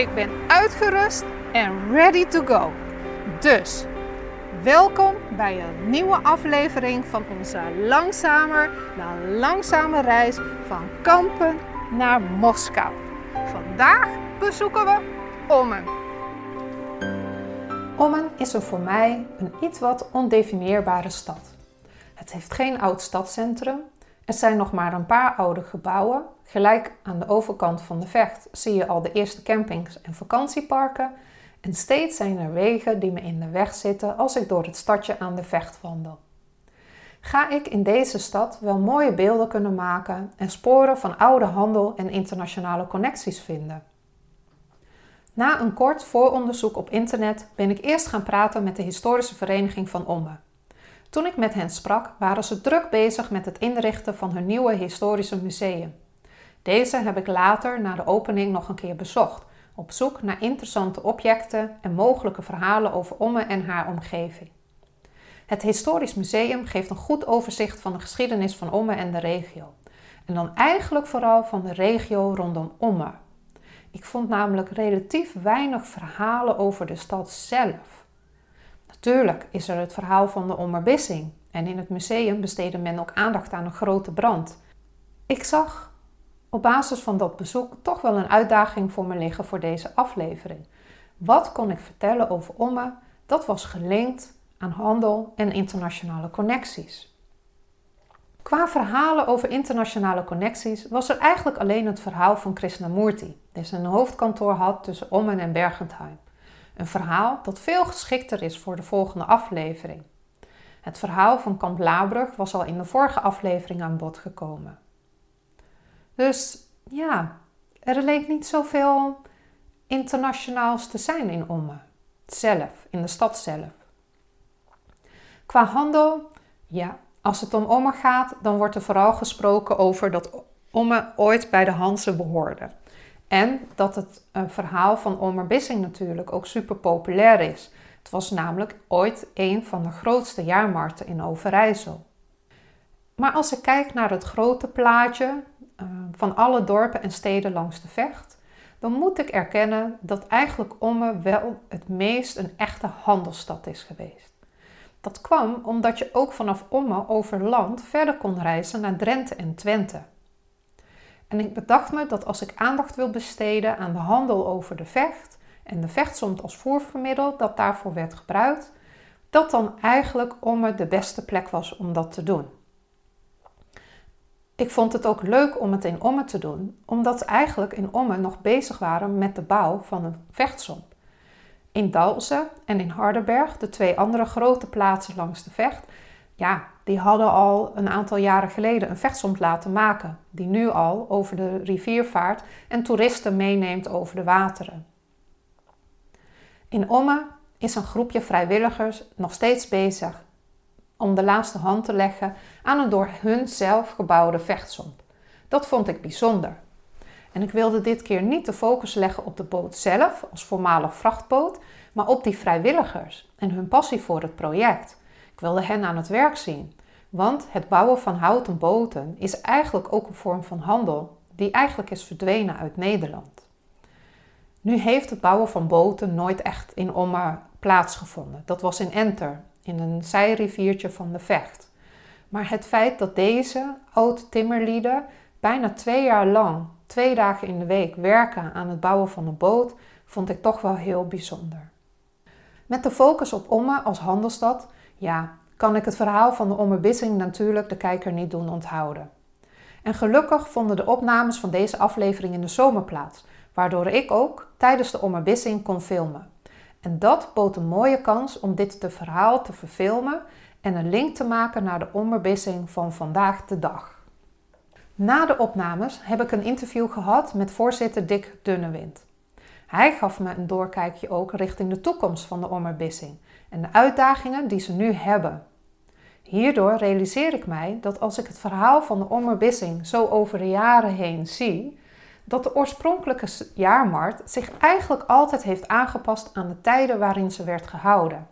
Ik ben uitgerust en ready to go. Dus, welkom bij een nieuwe aflevering van onze langzamer dan langzame reis van Kampen naar Moskou. Vandaag bezoeken we Ommen. Ommen is er voor mij een iets wat ondefinieerbare stad. Het heeft geen oud stadscentrum. Er zijn nog maar een paar oude gebouwen. Gelijk aan de overkant van de vecht zie je al de eerste campings en vakantieparken. En steeds zijn er wegen die me in de weg zitten als ik door het stadje aan de vecht wandel. Ga ik in deze stad wel mooie beelden kunnen maken en sporen van oude handel en internationale connecties vinden? Na een kort vooronderzoek op internet ben ik eerst gaan praten met de historische vereniging van Omme. Toen ik met hen sprak, waren ze druk bezig met het inrichten van hun nieuwe historische museum. Deze heb ik later na de opening nog een keer bezocht, op zoek naar interessante objecten en mogelijke verhalen over Omme en haar omgeving. Het Historisch Museum geeft een goed overzicht van de geschiedenis van Omme en de regio. En dan eigenlijk vooral van de regio rondom Omme. Ik vond namelijk relatief weinig verhalen over de stad zelf. Natuurlijk is er het verhaal van de Ommerbissing en in het museum besteedde men ook aandacht aan een grote brand. Ik zag op basis van dat bezoek toch wel een uitdaging voor me liggen voor deze aflevering. Wat kon ik vertellen over Omme dat was gelinkt aan handel en internationale connecties? Qua verhalen over internationale connecties was er eigenlijk alleen het verhaal van Krishnamurti, die zijn hoofdkantoor had tussen Ommen en Bergentheim. Een verhaal dat veel geschikter is voor de volgende aflevering. Het verhaal van Kamp Labrug was al in de vorige aflevering aan bod gekomen. Dus ja, er leek niet zoveel internationaals te zijn in Ommen. Zelf, in de stad zelf. Qua handel, ja, als het om Omme gaat, dan wordt er vooral gesproken over dat Omme ooit bij de Hansen behoorde. En dat het verhaal van Omer Bissing natuurlijk ook super populair is. Het was namelijk ooit een van de grootste jaarmarkten in Overijssel. Maar als ik kijk naar het grote plaatje uh, van alle dorpen en steden langs de vecht, dan moet ik erkennen dat eigenlijk Omme wel het meest een echte handelsstad is geweest. Dat kwam omdat je ook vanaf Omme over land verder kon reizen naar Drenthe en Twente. En ik bedacht me dat als ik aandacht wil besteden aan de handel over de vecht en de vechtsomt als voervermiddel dat daarvoor werd gebruikt, dat dan eigenlijk Omme de beste plek was om dat te doen. Ik vond het ook leuk om het in Omme te doen, omdat we eigenlijk in Omme nog bezig waren met de bouw van een vechtsom. In Dalsen en in Hardenberg, de twee andere grote plaatsen langs de vecht, ja, die hadden al een aantal jaren geleden een vechtsom laten maken, die nu al over de rivier vaart en toeristen meeneemt over de wateren. In Omme is een groepje vrijwilligers nog steeds bezig om de laatste hand te leggen aan een door hun zelf gebouwde vechtsom. Dat vond ik bijzonder. En ik wilde dit keer niet de focus leggen op de boot zelf als voormalig vrachtboot, maar op die vrijwilligers en hun passie voor het project. Wilde hen aan het werk zien, want het bouwen van houten boten is eigenlijk ook een vorm van handel die eigenlijk is verdwenen uit Nederland. Nu heeft het bouwen van boten nooit echt in Omme plaatsgevonden. Dat was in Enter, in een zijriviertje van de Vecht. Maar het feit dat deze oud-timmerlieden bijna twee jaar lang twee dagen in de week werken aan het bouwen van een boot, vond ik toch wel heel bijzonder. Met de focus op Omme als handelsstad, ja, kan ik het verhaal van de Omme natuurlijk de kijker niet doen onthouden. En gelukkig vonden de opnames van deze aflevering in de zomer plaats, waardoor ik ook tijdens de Omme kon filmen. En dat bood een mooie kans om dit te verhaal te verfilmen en een link te maken naar de Omme van vandaag de dag. Na de opnames heb ik een interview gehad met voorzitter Dick Dunnewind. Hij gaf me een doorkijkje ook richting de toekomst van de Ommerbissing en de uitdagingen die ze nu hebben. Hierdoor realiseer ik mij dat als ik het verhaal van de Ommerbissing zo over de jaren heen zie, dat de oorspronkelijke jaarmarkt zich eigenlijk altijd heeft aangepast aan de tijden waarin ze werd gehouden.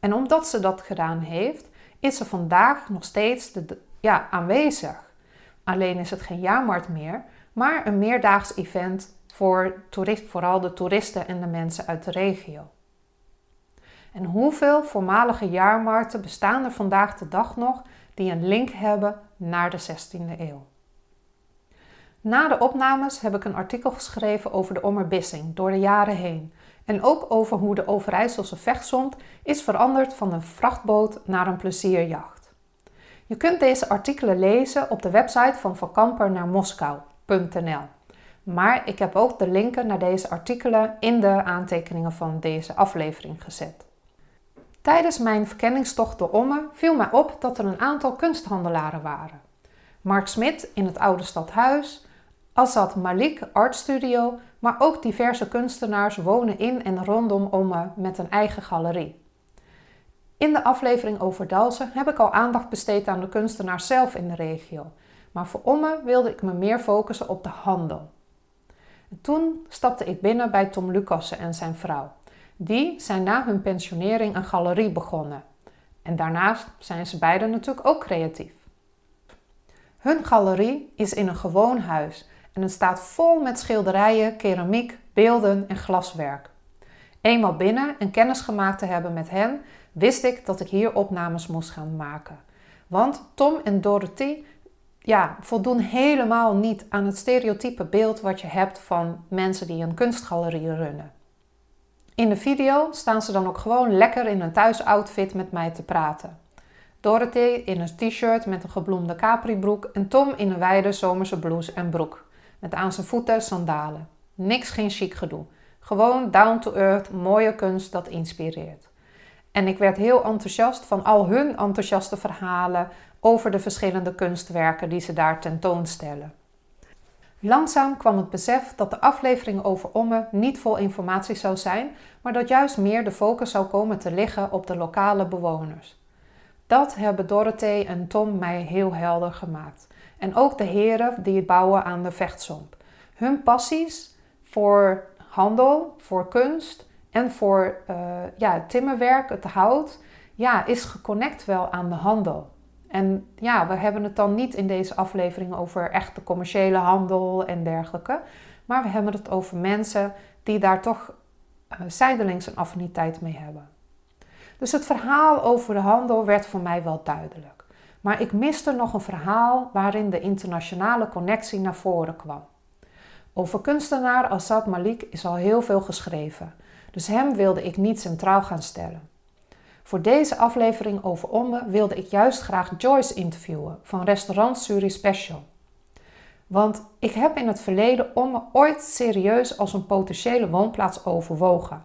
En omdat ze dat gedaan heeft, is ze vandaag nog steeds de, ja, aanwezig. Alleen is het geen jaarmarkt meer, maar een meerdaags event voor toerist, vooral de toeristen en de mensen uit de regio. En hoeveel voormalige jaarmarkten bestaan er vandaag de dag nog die een link hebben naar de 16e eeuw? Na de opnames heb ik een artikel geschreven over de Ommerbissing door de jaren heen. En ook over hoe de Overijsselse vechtzond is veranderd van een vrachtboot naar een plezierjacht. Je kunt deze artikelen lezen op de website van Van naar Moskou.nl. Maar ik heb ook de linken naar deze artikelen in de aantekeningen van deze aflevering gezet. Tijdens mijn verkenningstocht door Omme viel mij op dat er een aantal kunsthandelaren waren. Mark Smit in het oude stadhuis, Assad Malik Art Studio, maar ook diverse kunstenaars wonen in en rondom Omme met een eigen galerie. In de aflevering over Dalsen heb ik al aandacht besteed aan de kunstenaars zelf in de regio, maar voor Omme wilde ik me meer focussen op de handel. toen stapte ik binnen bij Tom Lucassen en zijn vrouw. Die zijn na hun pensionering een galerie begonnen. En daarnaast zijn ze beiden natuurlijk ook creatief. Hun galerie is in een gewoon huis en het staat vol met schilderijen, keramiek, beelden en glaswerk. Eenmaal binnen en kennis gemaakt te hebben met hen, wist ik dat ik hier opnames moest gaan maken. Want Tom en Dorothy ja, voldoen helemaal niet aan het stereotype beeld wat je hebt van mensen die een kunstgalerie runnen. In de video staan ze dan ook gewoon lekker in een thuisoutfit met mij te praten. Dorothy in een t-shirt met een gebloemde capribroek en Tom in een wijde zomerse blouse en broek. Met aan zijn voeten sandalen. Niks geen chic gedoe. Gewoon down to earth, mooie kunst dat inspireert. En ik werd heel enthousiast van al hun enthousiaste verhalen over de verschillende kunstwerken die ze daar tentoonstellen. Langzaam kwam het besef dat de aflevering over Omme niet vol informatie zou zijn, maar dat juist meer de focus zou komen te liggen op de lokale bewoners. Dat hebben Dorothee en Tom mij heel helder gemaakt. En ook de heren die bouwen aan de vechtsomp. Hun passies voor handel, voor kunst en voor uh, ja, timmerwerk, het hout, ja, is geconnect wel aan de handel. En ja, we hebben het dan niet in deze aflevering over echte commerciële handel en dergelijke. Maar we hebben het over mensen die daar toch uh, zijdelings een affiniteit mee hebben. Dus het verhaal over de handel werd voor mij wel duidelijk. Maar ik miste nog een verhaal waarin de internationale connectie naar voren kwam. Over kunstenaar Assad Malik is al heel veel geschreven, dus hem wilde ik niet centraal gaan stellen. Voor deze aflevering over Omme wilde ik juist graag Joyce interviewen van restaurant Suri Special. Want ik heb in het verleden Omme ooit serieus als een potentiële woonplaats overwogen.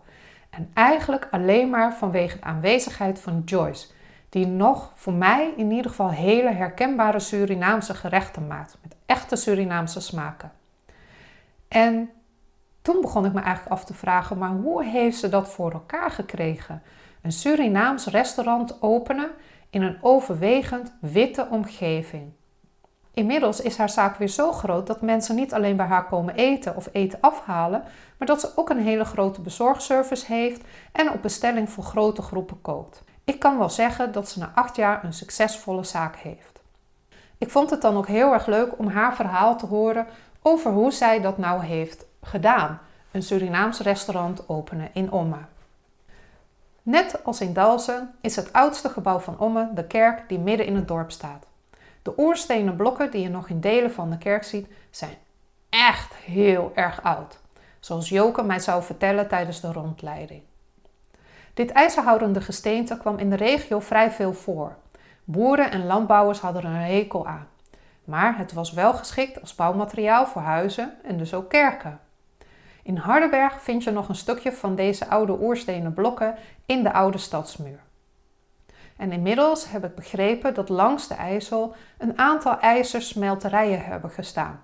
En eigenlijk alleen maar vanwege de aanwezigheid van Joyce, die nog voor mij in ieder geval hele herkenbare Surinaamse gerechten maakt, met echte Surinaamse smaken. En toen begon ik me eigenlijk af te vragen, maar hoe heeft ze dat voor elkaar gekregen? Een Surinaams restaurant openen in een overwegend witte omgeving. Inmiddels is haar zaak weer zo groot dat mensen niet alleen bij haar komen eten of eten afhalen, maar dat ze ook een hele grote bezorgservice heeft en op bestelling voor grote groepen koopt. Ik kan wel zeggen dat ze na acht jaar een succesvolle zaak heeft. Ik vond het dan ook heel erg leuk om haar verhaal te horen over hoe zij dat nou heeft gedaan: een Surinaams restaurant openen in Omma. Net als in Dalsen is het oudste gebouw van Omme de kerk die midden in het dorp staat. De oerstenen blokken die je nog in delen van de kerk ziet, zijn echt heel erg oud. Zoals Joke mij zou vertellen tijdens de rondleiding. Dit ijzerhoudende gesteente kwam in de regio vrij veel voor. Boeren en landbouwers hadden er een hekel aan. Maar het was wel geschikt als bouwmateriaal voor huizen en dus ook kerken. In Hardenberg vind je nog een stukje van deze oude oerstenen blokken in de oude stadsmuur. En inmiddels heb ik begrepen dat langs de IJssel een aantal ijzersmelterijen hebben gestaan.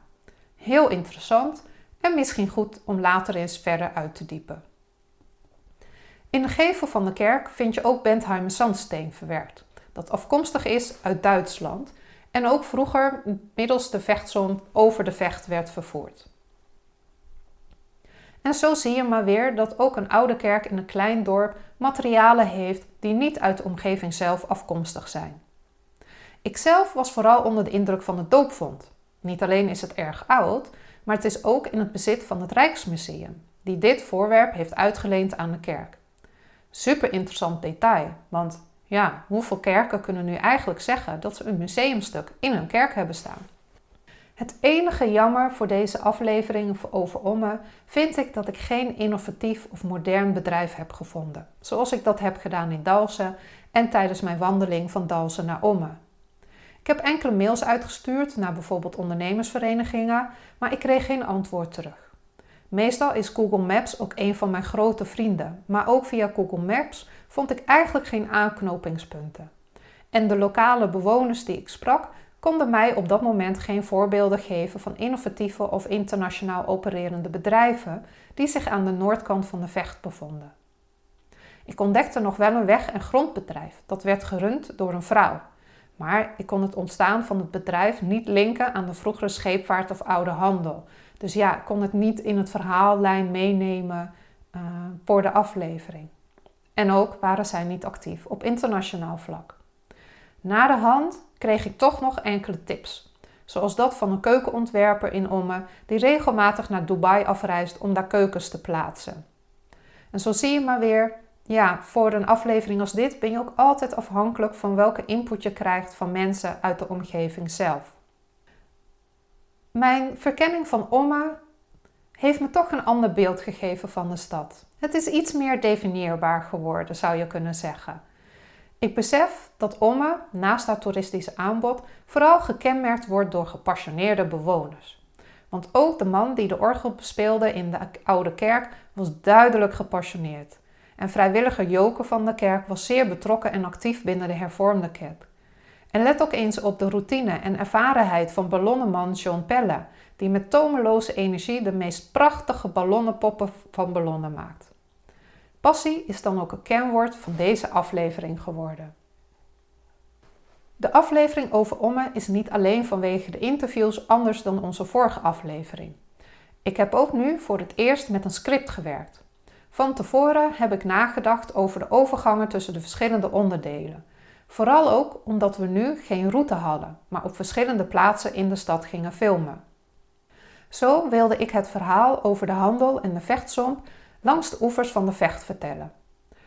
Heel interessant en misschien goed om later eens verder uit te diepen. In de gevel van de kerk vind je ook Bentheimer zandsteen verwerkt, dat afkomstig is uit Duitsland en ook vroeger middels de vechtsom over de vecht werd vervoerd. En zo zie je maar weer dat ook een oude kerk in een klein dorp materialen heeft die niet uit de omgeving zelf afkomstig zijn. Ikzelf was vooral onder de indruk van het doopvond. Niet alleen is het erg oud, maar het is ook in het bezit van het Rijksmuseum, die dit voorwerp heeft uitgeleend aan de kerk. Super interessant detail, want ja, hoeveel kerken kunnen nu eigenlijk zeggen dat ze een museumstuk in hun kerk hebben staan? Het enige jammer voor deze aflevering over Omme vind ik dat ik geen innovatief of modern bedrijf heb gevonden, zoals ik dat heb gedaan in Dalsen en tijdens mijn wandeling van Dalsen naar Omme. Ik heb enkele mails uitgestuurd naar bijvoorbeeld ondernemersverenigingen, maar ik kreeg geen antwoord terug. Meestal is Google Maps ook een van mijn grote vrienden, maar ook via Google Maps vond ik eigenlijk geen aanknopingspunten. En de lokale bewoners die ik sprak, konden mij op dat moment geen voorbeelden geven van innovatieve of internationaal opererende bedrijven die zich aan de noordkant van de vecht bevonden. Ik ontdekte nog wel een weg- en grondbedrijf dat werd gerund door een vrouw. Maar ik kon het ontstaan van het bedrijf niet linken aan de vroegere scheepvaart of oude handel. Dus ja, ik kon het niet in het verhaallijn meenemen uh, voor de aflevering. En ook waren zij niet actief op internationaal vlak. Na de hand kreeg ik toch nog enkele tips. Zoals dat van een keukenontwerper in Omme die regelmatig naar Dubai afreist om daar keukens te plaatsen. En zo zie je maar weer, ja, voor een aflevering als dit ben je ook altijd afhankelijk van welke input je krijgt van mensen uit de omgeving zelf. Mijn verkenning van Omme heeft me toch een ander beeld gegeven van de stad. Het is iets meer definieerbaar geworden, zou je kunnen zeggen. Ik besef dat Omme, naast haar toeristische aanbod, vooral gekenmerkt wordt door gepassioneerde bewoners. Want ook de man die de orgel bespeelde in de oude kerk was duidelijk gepassioneerd. En vrijwilliger Joke van de kerk was zeer betrokken en actief binnen de hervormde kerk. En let ook eens op de routine en ervarenheid van ballonnenman John Pelle, die met tomeloze energie de meest prachtige ballonnenpoppen van ballonnen maakt. Passie is dan ook een kernwoord van deze aflevering geworden. De aflevering over Omme is niet alleen vanwege de interviews anders dan onze vorige aflevering. Ik heb ook nu voor het eerst met een script gewerkt. Van tevoren heb ik nagedacht over de overgangen tussen de verschillende onderdelen. Vooral ook omdat we nu geen route hadden, maar op verschillende plaatsen in de stad gingen filmen. Zo wilde ik het verhaal over de handel en de vechtsomp langs de oevers van de Vecht vertellen.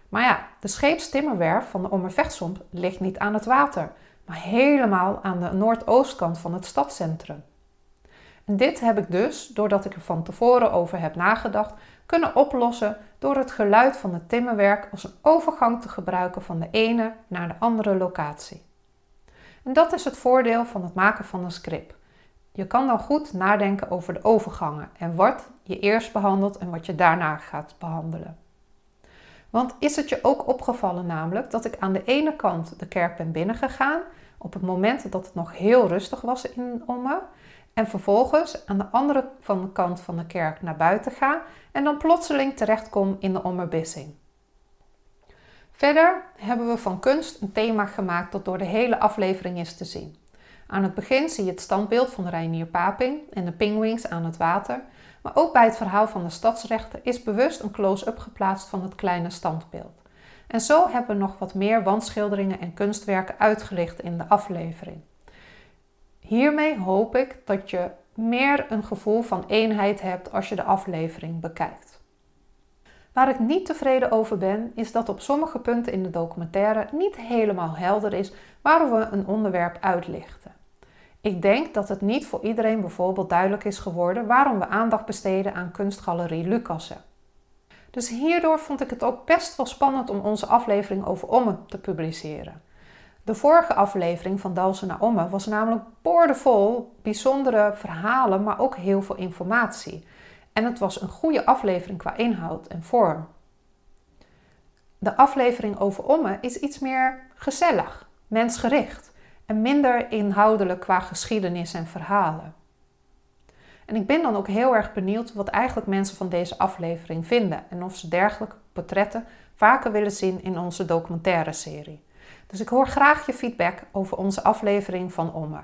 Maar ja, de scheepstimmerwerf van de Ommervechtsomp ligt niet aan het water, maar helemaal aan de noordoostkant van het stadscentrum. En dit heb ik dus, doordat ik er van tevoren over heb nagedacht, kunnen oplossen door het geluid van het timmerwerk als een overgang te gebruiken van de ene naar de andere locatie. En dat is het voordeel van het maken van een script. Je kan dan goed nadenken over de overgangen en wat je eerst behandelt en wat je daarna gaat behandelen. Want is het je ook opgevallen namelijk dat ik aan de ene kant de kerk ben binnengegaan op het moment dat het nog heel rustig was in Omme en vervolgens aan de andere van de kant van de kerk naar buiten ga en dan plotseling terechtkom in de Ommerbissing. Verder hebben we van kunst een thema gemaakt dat door de hele aflevering is te zien. Aan het begin zie je het standbeeld van Reinier Paping en de pingwings aan het water, maar ook bij het verhaal van de stadsrechten is bewust een close-up geplaatst van het kleine standbeeld. En zo hebben we nog wat meer wandschilderingen en kunstwerken uitgelicht in de aflevering. Hiermee hoop ik dat je meer een gevoel van eenheid hebt als je de aflevering bekijkt. Waar ik niet tevreden over ben, is dat op sommige punten in de documentaire niet helemaal helder is waarom we een onderwerp uitlichten. Ik denk dat het niet voor iedereen bijvoorbeeld duidelijk is geworden waarom we aandacht besteden aan kunstgalerie Lucassen. Dus hierdoor vond ik het ook best wel spannend om onze aflevering over Omme te publiceren. De vorige aflevering van Dalsen naar Omme was namelijk boordevol bijzondere verhalen, maar ook heel veel informatie. En het was een goede aflevering qua inhoud en vorm. De aflevering over Omme is iets meer gezellig, mensgericht en minder inhoudelijk qua geschiedenis en verhalen. En ik ben dan ook heel erg benieuwd wat eigenlijk mensen van deze aflevering vinden en of ze dergelijke portretten vaker willen zien in onze documentaire serie. Dus ik hoor graag je feedback over onze aflevering van Omme.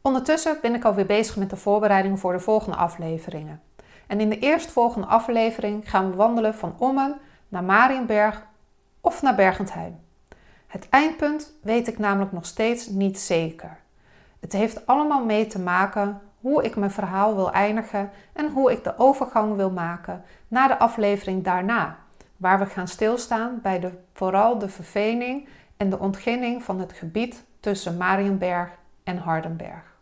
Ondertussen ben ik alweer bezig met de voorbereidingen voor de volgende afleveringen. En in de eerstvolgende aflevering gaan we wandelen van Ommen naar Marienberg of naar Bergentheim. Het eindpunt weet ik namelijk nog steeds niet zeker. Het heeft allemaal mee te maken hoe ik mijn verhaal wil eindigen en hoe ik de overgang wil maken naar de aflevering daarna, waar we gaan stilstaan bij de, vooral de vervening en de ontginning van het gebied tussen Marienberg en Hardenberg.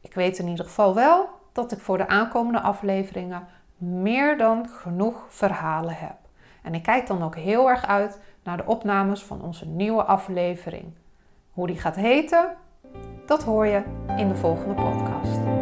Ik weet in ieder geval wel dat ik voor de aankomende afleveringen meer dan genoeg verhalen heb. En ik kijk dan ook heel erg uit naar de opnames van onze nieuwe aflevering. Hoe die gaat heten, dat hoor je in de volgende podcast.